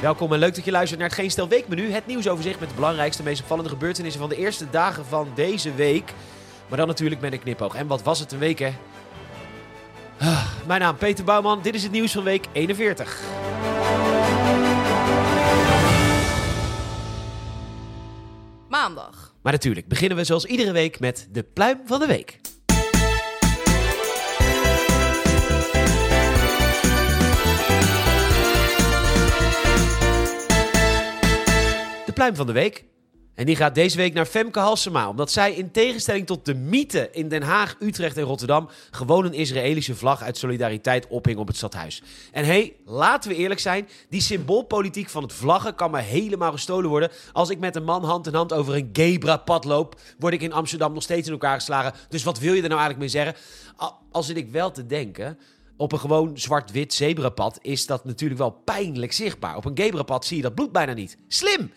Welkom en leuk dat je luistert naar het Geen Stel Weekmenu. Het nieuwsoverzicht met de belangrijkste, meest opvallende gebeurtenissen van de eerste dagen van deze week. Maar dan natuurlijk met een knipoog. En wat was het een week, hè? Ah, mijn naam Peter Bouwman. Dit is het nieuws van week 41. Maandag. Maar natuurlijk beginnen we zoals iedere week met de pluim van de week. Pluim van de week. En die gaat deze week naar Femke Halsema, omdat zij in tegenstelling tot de mythe in Den Haag, Utrecht en Rotterdam gewoon een Israëlische vlag uit solidariteit ophing op het stadhuis. En hé, hey, laten we eerlijk zijn, die symboolpolitiek van het vlaggen kan me helemaal gestolen worden. Als ik met een man hand in hand over een Gebra-pad loop, word ik in Amsterdam nog steeds in elkaar geslagen. Dus wat wil je er nou eigenlijk mee zeggen? Al- zit ik wel te denken, op een gewoon zwart-wit zebrapad is dat natuurlijk wel pijnlijk zichtbaar. Op een Gebra-pad zie je dat bloed bijna niet. Slim!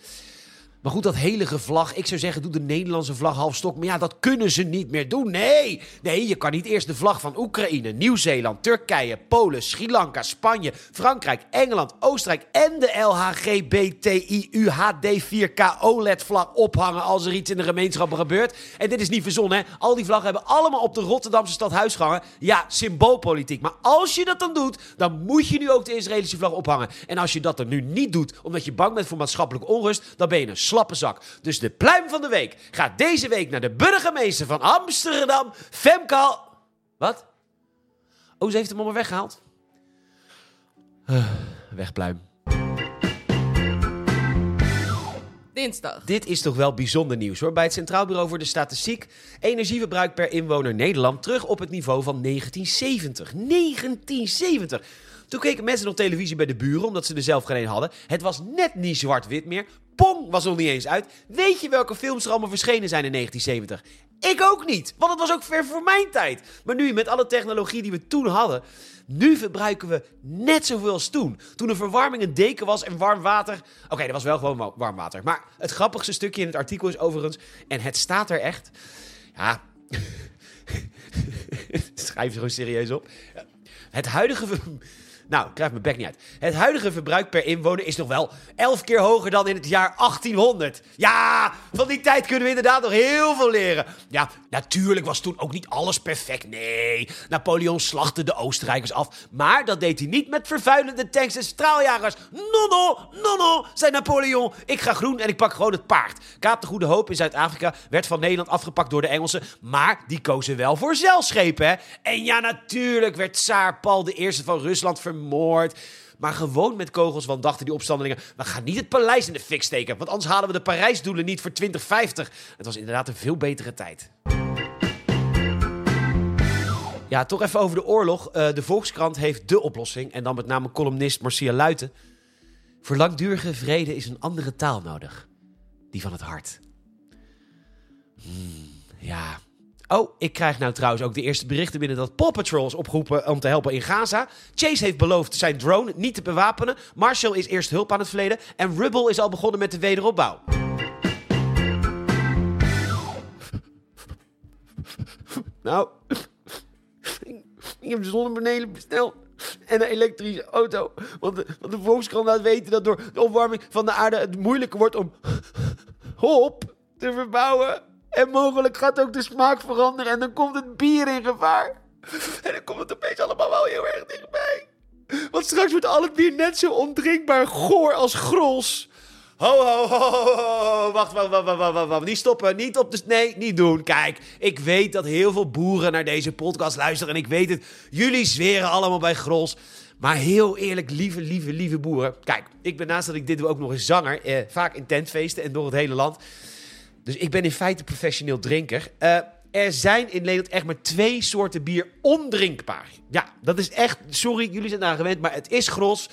Maar goed, dat hele vlag. Ik zou zeggen, doe de Nederlandse vlag half stok. Maar ja, dat kunnen ze niet meer doen. Nee, nee, je kan niet eerst de vlag van Oekraïne, Nieuw-Zeeland, Turkije, Polen, Sri Lanka, Spanje, Frankrijk, Engeland, Oostenrijk en de LHGBTIUHD4K OLED-vlag ophangen als er iets in de gemeenschappen gebeurt. En dit is niet verzonnen, hè? Al die vlaggen hebben allemaal op de Rotterdamse stadhuis gehangen. Ja, symboolpolitiek. Maar als je dat dan doet, dan moet je nu ook de Israëlische vlag ophangen. En als je dat er nu niet doet, omdat je bang bent voor maatschappelijke onrust, dan ben je een slappe zak. Dus de pluim van de week gaat deze week naar de burgemeester van Amsterdam, Femke Hal- Wat? Oh, ze heeft hem allemaal weggehaald. Uh, wegpluim. Dinsdag. Dit is toch wel bijzonder nieuws hoor. Bij het Centraal Bureau voor de Statistiek. Energieverbruik per inwoner Nederland terug op het niveau van 1970. 1970! Toen keken mensen op televisie bij de buren, omdat ze er zelf geen een hadden. Het was net niet zwart-wit meer. Pong was nog niet eens uit. Weet je welke films er allemaal verschenen zijn in 1970? Ik ook niet, want het was ook ver voor mijn tijd. Maar nu, met alle technologie die we toen hadden, nu verbruiken we net zoveel als toen. Toen de verwarming een deken was en warm water. Oké, dat was wel gewoon wa- warm water. Maar het grappigste stukje in het artikel is overigens, en het staat er echt. Ja. Schrijf ze gewoon serieus op. Het huidige. Nou, ik krijg mijn bek niet uit. Het huidige verbruik per inwoner is nog wel 11 keer hoger dan in het jaar 1800. Ja, van die tijd kunnen we inderdaad nog heel veel leren. Ja, natuurlijk was toen ook niet alles perfect. Nee, Napoleon slachtte de Oostenrijkers af. Maar dat deed hij niet met vervuilende tanks en straaljagers. No, no, no, no, zei Napoleon. Ik ga groen en ik pak gewoon het paard. Kaap de Goede Hoop in Zuid-Afrika werd van Nederland afgepakt door de Engelsen. Maar die kozen wel voor zeilschepen, hè? En ja, natuurlijk werd Tsaar Paul I van Rusland vermoord. Maar gewoon met kogels, want dachten die opstandelingen... we gaan niet het paleis in de fik steken... want anders halen we de Parijsdoelen niet voor 2050. Het was inderdaad een veel betere tijd. Ja, toch even over de oorlog. Eh, de Volkskrant heeft de oplossing. En dan met name columnist Marcia Luiten. Voor langdurige vrede is een andere taal nodig. Die van het hart. Hmm, ja. Oh, ik krijg nou trouwens ook de eerste berichten binnen dat Paw is opgeroepen om te helpen in Gaza. Chase heeft beloofd zijn drone niet te bewapenen. Marshall is eerst hulp aan het verleden. En Rubble is al begonnen met de wederopbouw. Nou, ik heb zonnepanelen besteld en een elektrische auto. Want de, want de Volkskrant laat weten dat door de opwarming van de aarde het moeilijker wordt om hop te verbouwen. En mogelijk gaat ook de smaak veranderen en dan komt het bier in gevaar. En dan komt het opeens allemaal wel heel erg dichtbij. Want straks wordt al het bier net zo ondrinkbaar goor als gros. Ho, ho, ho, ho, ho. Wacht, wacht, wacht, wacht, wacht, wacht. Niet stoppen, niet op de... Nee, niet doen. Kijk, ik weet dat heel veel boeren naar deze podcast luisteren. En ik weet het, jullie zweren allemaal bij gros. Maar heel eerlijk, lieve, lieve, lieve boeren. Kijk, ik ben naast dat ik dit doe ook nog eens zanger. Eh, vaak in tentfeesten en door het hele land. Dus ik ben in feite professioneel drinker. Eh, er zijn in Nederland echt maar twee soorten bier ondrinkbaar. Ja, dat is echt... Sorry, jullie zijn daar gewend, maar het is gros.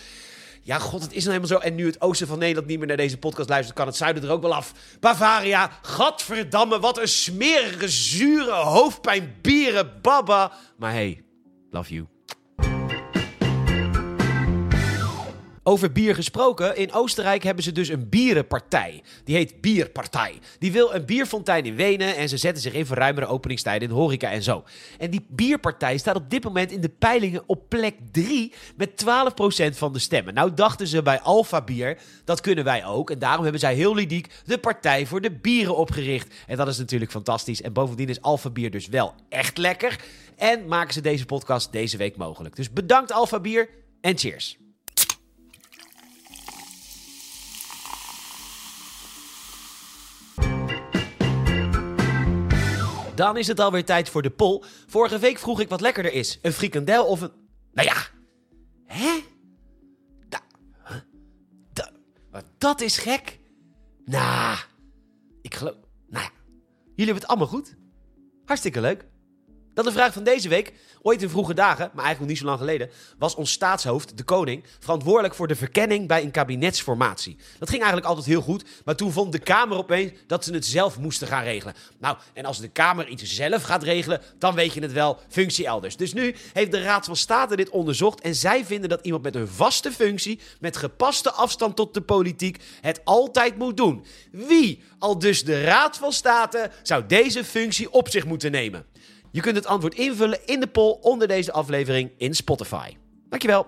Ja, god, het is nou helemaal zo. En nu het oosten van Nederland niet meer naar deze podcast luistert, kan het zuiden er ook wel af. Bavaria, gadverdamme, wat een smerige, zure hoofdpijn, bieren, baba. Maar hey, love you. Over bier gesproken, in Oostenrijk hebben ze dus een bierenpartij. Die heet Bierpartij. Die wil een bierfontein in Wenen en ze zetten zich in voor ruimere openingstijden in horeca en zo. En die bierpartij staat op dit moment in de peilingen op plek 3 met 12% van de stemmen. Nou dachten ze bij Alpha Bier, dat kunnen wij ook. En daarom hebben zij heel ludiek de Partij voor de Bieren opgericht. En dat is natuurlijk fantastisch. En bovendien is Alpha Bier dus wel echt lekker. En maken ze deze podcast deze week mogelijk. Dus bedankt Alpha Bier en cheers. Dan is het alweer tijd voor de poll. Vorige week vroeg ik wat lekkerder is. Een frikandel of een... Nou ja. Hè? Da... Dat is gek. Nou, ik geloof... Nou ja. Jullie hebben het allemaal goed. Hartstikke leuk. Dan de vraag van deze week. Ooit in vroege dagen, maar eigenlijk niet zo lang geleden, was ons staatshoofd, de koning, verantwoordelijk voor de verkenning bij een kabinetsformatie. Dat ging eigenlijk altijd heel goed, maar toen vond de Kamer opeens dat ze het zelf moesten gaan regelen. Nou, en als de Kamer iets zelf gaat regelen, dan weet je het wel, functie elders. Dus nu heeft de Raad van State dit onderzocht en zij vinden dat iemand met een vaste functie, met gepaste afstand tot de politiek, het altijd moet doen. Wie, al dus de Raad van State, zou deze functie op zich moeten nemen? Je kunt het antwoord invullen in de poll onder deze aflevering in Spotify. Dankjewel.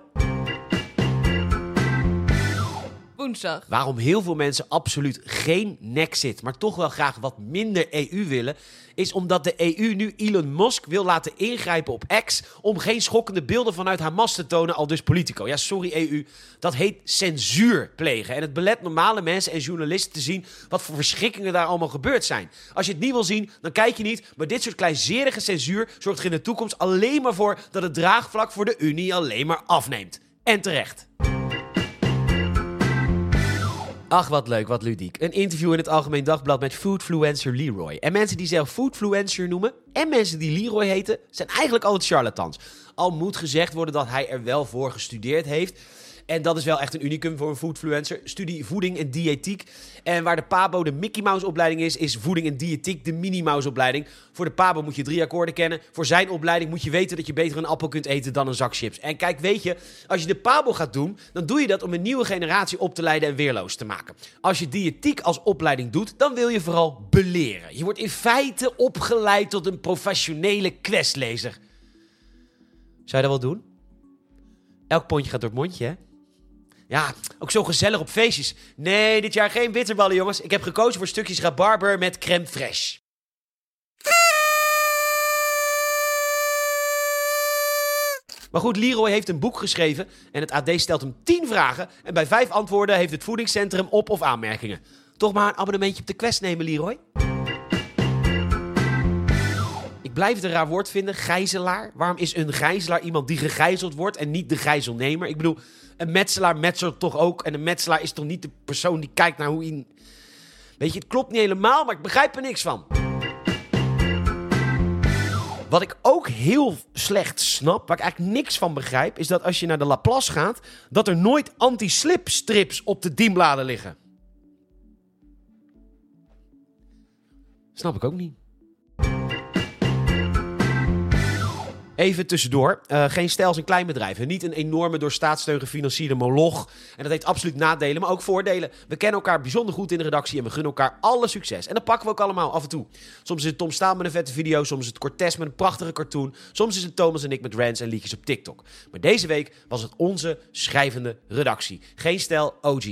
Waarom heel veel mensen absoluut geen Nexit, maar toch wel graag wat minder EU willen, is omdat de EU nu Elon Musk wil laten ingrijpen op X om geen schokkende beelden vanuit Hamas te tonen, al dus Politico. Ja, sorry EU, dat heet censuur plegen. En het belet normale mensen en journalisten te zien wat voor verschrikkingen daar allemaal gebeurd zijn. Als je het niet wil zien, dan kijk je niet, maar dit soort kleinzerige censuur zorgt er in de toekomst alleen maar voor dat het draagvlak voor de Unie alleen maar afneemt. En terecht. Ach, wat leuk, wat ludiek. Een interview in het Algemeen Dagblad met foodfluencer Leroy. En mensen die zelf foodfluencer noemen en mensen die Leroy heten, zijn eigenlijk altijd charlatans. Al moet gezegd worden dat hij er wel voor gestudeerd heeft. En dat is wel echt een unicum voor een foodfluencer. Studie voeding en diëtiek. En waar de Pabo de Mickey Mouse opleiding is, is voeding en diëtiek de Minnie Mouse opleiding. Voor de Pabo moet je drie akkoorden kennen. Voor zijn opleiding moet je weten dat je beter een appel kunt eten dan een zak chips. En kijk, weet je, als je de Pabo gaat doen, dan doe je dat om een nieuwe generatie op te leiden en weerloos te maken. Als je diëtiek als opleiding doet, dan wil je vooral beleren. Je wordt in feite opgeleid tot een professionele questlezer. Zou je dat wel doen? Elk pondje gaat door het mondje, hè? Ja, ook zo gezellig op feestjes. Nee, dit jaar geen bitterballen, jongens. Ik heb gekozen voor stukjes rabarber met crème fraîche. Maar goed, Leroy heeft een boek geschreven en het AD stelt hem 10 vragen. En bij 5 antwoorden heeft het voedingscentrum op- of aanmerkingen. Toch maar een abonnementje op de quest nemen, Leroy. Blijf het een raar woord vinden, gijzelaar. Waarom is een gijzelaar iemand die gegijzeld wordt en niet de gijzelnemer? Ik bedoel, een metselaar metselt toch ook. En een metselaar is toch niet de persoon die kijkt naar hoe hij... Weet je, het klopt niet helemaal, maar ik begrijp er niks van. Wat ik ook heel slecht snap, waar ik eigenlijk niks van begrijp, is dat als je naar de Laplace gaat, dat er nooit anti-slip strips op de dienbladen liggen. Snap ik ook niet. Even tussendoor. Uh, geen stijl is een klein bedrijf. En niet een enorme door staatssteun gefinancierde moloch. En dat heeft absoluut nadelen, maar ook voordelen. We kennen elkaar bijzonder goed in de redactie en we gunnen elkaar alle succes. En dat pakken we ook allemaal af en toe. Soms is het Tom Staal met een vette video, soms is het Cortez met een prachtige cartoon. Soms is het Thomas en ik met rants en liedjes op TikTok. Maar deze week was het onze schrijvende redactie. Geen stijl OG.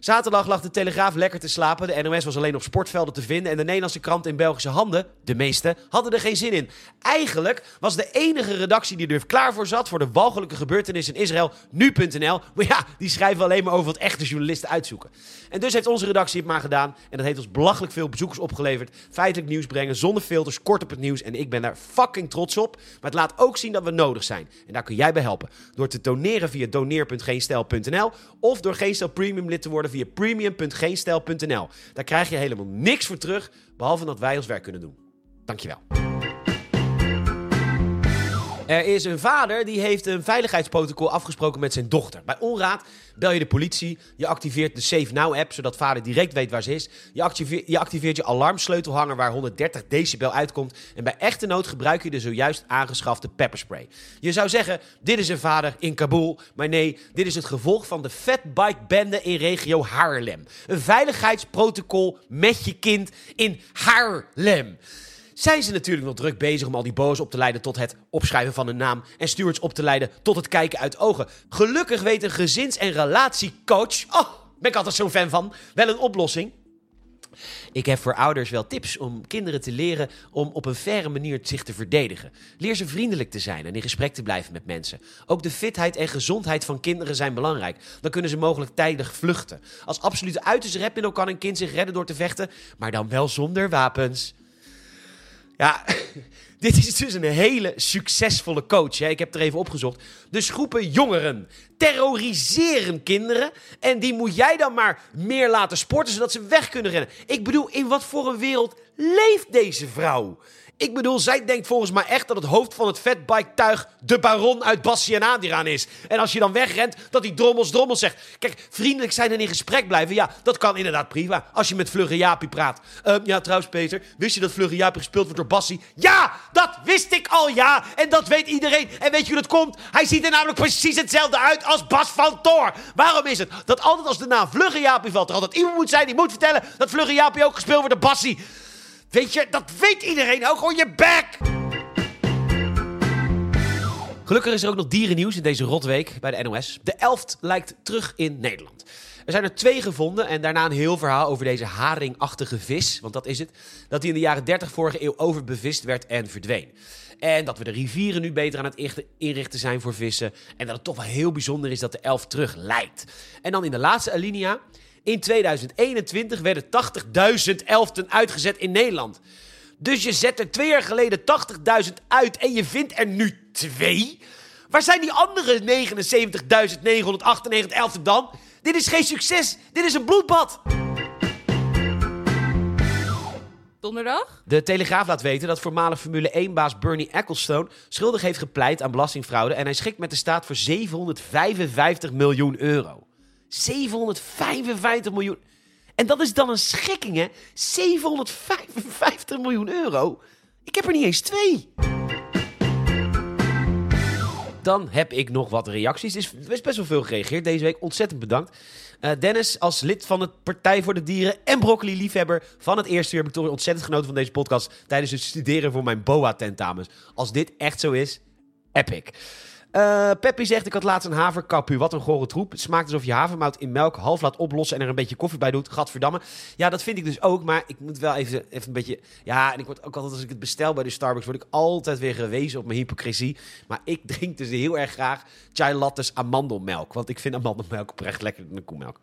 Zaterdag lag de Telegraaf lekker te slapen. De NOS was alleen op sportvelden te vinden. En de Nederlandse kranten in Belgische handen, de meeste, hadden er geen zin in. Eigenlijk was de enige redactie die er klaar voor zat voor de walgelijke gebeurtenissen in Israël nu.nl. Maar ja, die schrijven alleen maar over wat echte journalisten uitzoeken. En dus heeft onze redactie het maar gedaan. En dat heeft ons belachelijk veel bezoekers opgeleverd. Feitelijk nieuws brengen, zonder filters, kort op het nieuws. En ik ben daar fucking trots op. Maar het laat ook zien dat we nodig zijn. En daar kun jij bij helpen. Door te doneren via doneer.geenstijl.nl of door Geenstel Premium lid te worden via premium.geenstijl.nl. Daar krijg je helemaal niks voor terug, behalve dat wij ons werk kunnen doen. Dankjewel. Er is een vader die heeft een veiligheidsprotocol afgesproken met zijn dochter. Bij onraad bel je de politie, je activeert de Safe Now app, zodat vader direct weet waar ze is. Je activeert je, activeert je alarmsleutelhanger waar 130 decibel uitkomt. En bij echte nood gebruik je de zojuist aangeschafte pepperspray. Je zou zeggen, dit is een vader in Kabul. Maar nee, dit is het gevolg van de fatbike-bende in regio Haarlem. Een veiligheidsprotocol met je kind in Haarlem zijn ze natuurlijk nog druk bezig om al die boos op te leiden tot het opschrijven van een naam en stewards op te leiden tot het kijken uit ogen. Gelukkig weet een gezins- en relatiecoach, oh, ben ik altijd zo'n fan van, wel een oplossing. Ik heb voor ouders wel tips om kinderen te leren om op een faire manier zich te verdedigen. Leer ze vriendelijk te zijn en in gesprek te blijven met mensen. Ook de fitheid en gezondheid van kinderen zijn belangrijk. Dan kunnen ze mogelijk tijdig vluchten. Als absolute uiterste kan een kind zich redden door te vechten, maar dan wel zonder wapens. Ja, dit is dus een hele succesvolle coach. Hè? Ik heb er even opgezocht. Dus groepen jongeren terroriseren kinderen. En die moet jij dan maar meer laten sporten, zodat ze weg kunnen rennen. Ik bedoel, in wat voor een wereld leeft deze vrouw? Ik bedoel, zij denkt volgens mij echt dat het hoofd van het fatbike-tuig de baron uit Bastianadiraan is. En als je dan wegrent, dat die drommels drommels zegt. Kijk, vriendelijk zijn en in gesprek blijven, ja, dat kan inderdaad prima. Als je met Vlugge Jaapie praat. Uh, ja, trouwens, Peter, wist je dat Vlugge Jaapie gespeeld wordt door Bassie? Ja, dat wist ik al, ja. En dat weet iedereen. En weet je hoe dat komt? Hij ziet er namelijk precies hetzelfde uit als Bas van Toor. Waarom is het dat altijd als de naam Vlugge Jaapie valt, er altijd iemand moet zijn die moet vertellen dat Vlugge Jaapie ook gespeeld wordt door Bassie? Weet je, dat weet iedereen ook. Gewoon je bek! Gelukkig is er ook nog dierennieuws in deze rotweek bij de NOS. De elft lijkt terug in Nederland. Er zijn er twee gevonden en daarna een heel verhaal over deze haringachtige vis, want dat is het, dat die in de jaren 30 vorige eeuw overbevist werd en verdween. En dat we de rivieren nu beter aan het inrichten zijn voor vissen. En dat het toch wel heel bijzonder is dat de elf terug lijkt. En dan in de laatste alinea in 2021 werden 80.000 elften uitgezet in Nederland. Dus je zet er twee jaar geleden 80.000 uit en je vindt er nu twee? Waar zijn die andere 79.998 elften dan? Dit is geen succes. Dit is een bloedbad. Donderdag? De Telegraaf laat weten dat voormalig Formule 1-baas Bernie Ecclestone schuldig heeft gepleit aan belastingfraude en hij schikt met de staat voor 755 miljoen euro. 755 miljoen. En dat is dan een schikking, hè? 755 miljoen euro. Ik heb er niet eens twee. Dan heb ik nog wat reacties. Er is best wel veel gereageerd deze week. Ontzettend bedankt. Uh, Dennis, als lid van het Partij voor de Dieren en broccoli-liefhebber van het eerste uur... heb ik ontzettend genoten van deze podcast... tijdens het studeren voor mijn BOA-tentamens. Als dit echt zo is, epic. Uh, Peppy zegt, ik had laatst een haverkapu. Wat een gore troep. Het smaakt alsof je havermout in melk half laat oplossen en er een beetje koffie bij doet. Gadverdamme. Ja, dat vind ik dus ook. Maar ik moet wel even, even een beetje... Ja, en ik word ook altijd, als ik het bestel bij de Starbucks, word ik altijd weer gewezen op mijn hypocrisie. Maar ik drink dus heel erg graag chai lattes amandelmelk. Want ik vind amandelmelk oprecht lekkerder dan koemelk.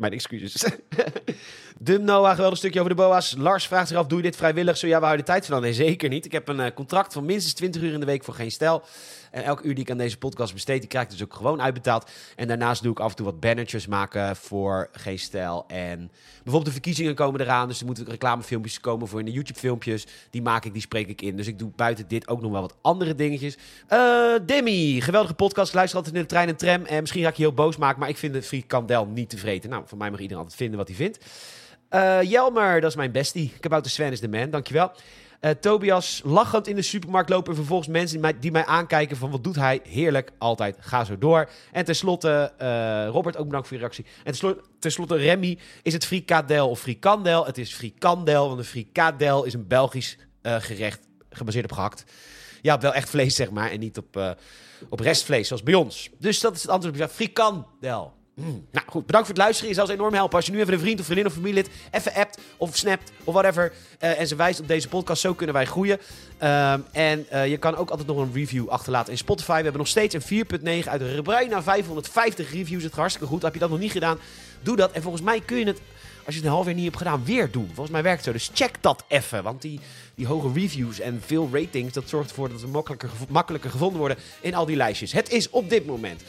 Mijn excuses. Dum Noah, geweldig stukje over de boa's. Lars vraagt zich af, doe je dit vrijwillig? Zo ja, we houden de tijd van? Nee, zeker niet. Ik heb een uh, contract van minstens 20 uur in de week voor geen stijl. En elke uur die ik aan deze podcast besteed, die krijg ik dus ook gewoon uitbetaald. En daarnaast doe ik af en toe wat bannertjes maken voor geen stijl. En bijvoorbeeld de verkiezingen komen eraan. Dus er moeten reclamefilmpjes komen voor in de YouTube-filmpjes. Die maak ik, die spreek ik in. Dus ik doe buiten dit ook nog wel wat andere dingetjes. Uh, Demi, geweldige podcast. luister altijd in de trein en tram. En misschien ga ik je heel boos maken, maar ik vind de frikandel niet tevreden. Nou, voor mij mag iedereen altijd vinden wat hij vindt. Uh, Jelmer, dat is mijn bestie. Kabouter Sven is de man, dankjewel. Uh, Tobias lachend in de supermarkt lopen. En vervolgens mensen die mij, die mij, aankijken van wat doet hij? Heerlijk, altijd. Ga zo door. En tenslotte, uh, Robert, ook bedankt voor je reactie. En tenslotte, Remy, is het frikadel of frikandel? Het is frikandel, want een frikadel is een Belgisch gerecht gebaseerd op gehakt. Ja, wel echt vlees, zeg maar. En niet op, op restvlees, zoals bij ons. Dus dat is het antwoord op frikandel. Mm. Nou goed, bedankt voor het luisteren. Je zal ze enorm helpen als je nu even een vriend of vriendin of familielid even appt of snapt of whatever. Uh, en ze wijst op deze podcast. Zo kunnen wij groeien. Um, en uh, je kan ook altijd nog een review achterlaten in Spotify. We hebben nog steeds een 4.9 uit de bijna 550 reviews. Het gaat hartstikke goed. Heb je dat nog niet gedaan? Doe dat. En volgens mij kun je het, als je het een half jaar niet hebt gedaan, weer doen. Volgens mij werkt het zo. Dus check dat even. Want die, die hoge reviews en veel ratings, dat zorgt ervoor dat we makkelijker, makkelijker gevonden worden in al die lijstjes. Het is op dit moment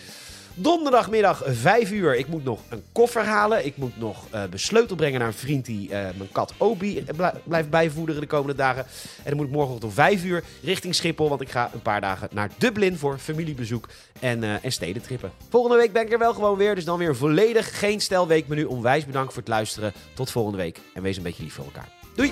Donderdagmiddag 5 uur. Ik moet nog een koffer halen. Ik moet nog uh, besleutel brengen naar een vriend die uh, mijn kat Obi blijft bijvoederen de komende dagen. En dan moet ik morgen om 5 uur richting Schiphol. Want ik ga een paar dagen naar Dublin voor familiebezoek en, uh, en stedentrippen. Volgende week ben ik er wel gewoon weer. Dus dan weer volledig geen stelweekmenu. Onwijs bedankt voor het luisteren. Tot volgende week. En wees een beetje lief voor elkaar. Doei!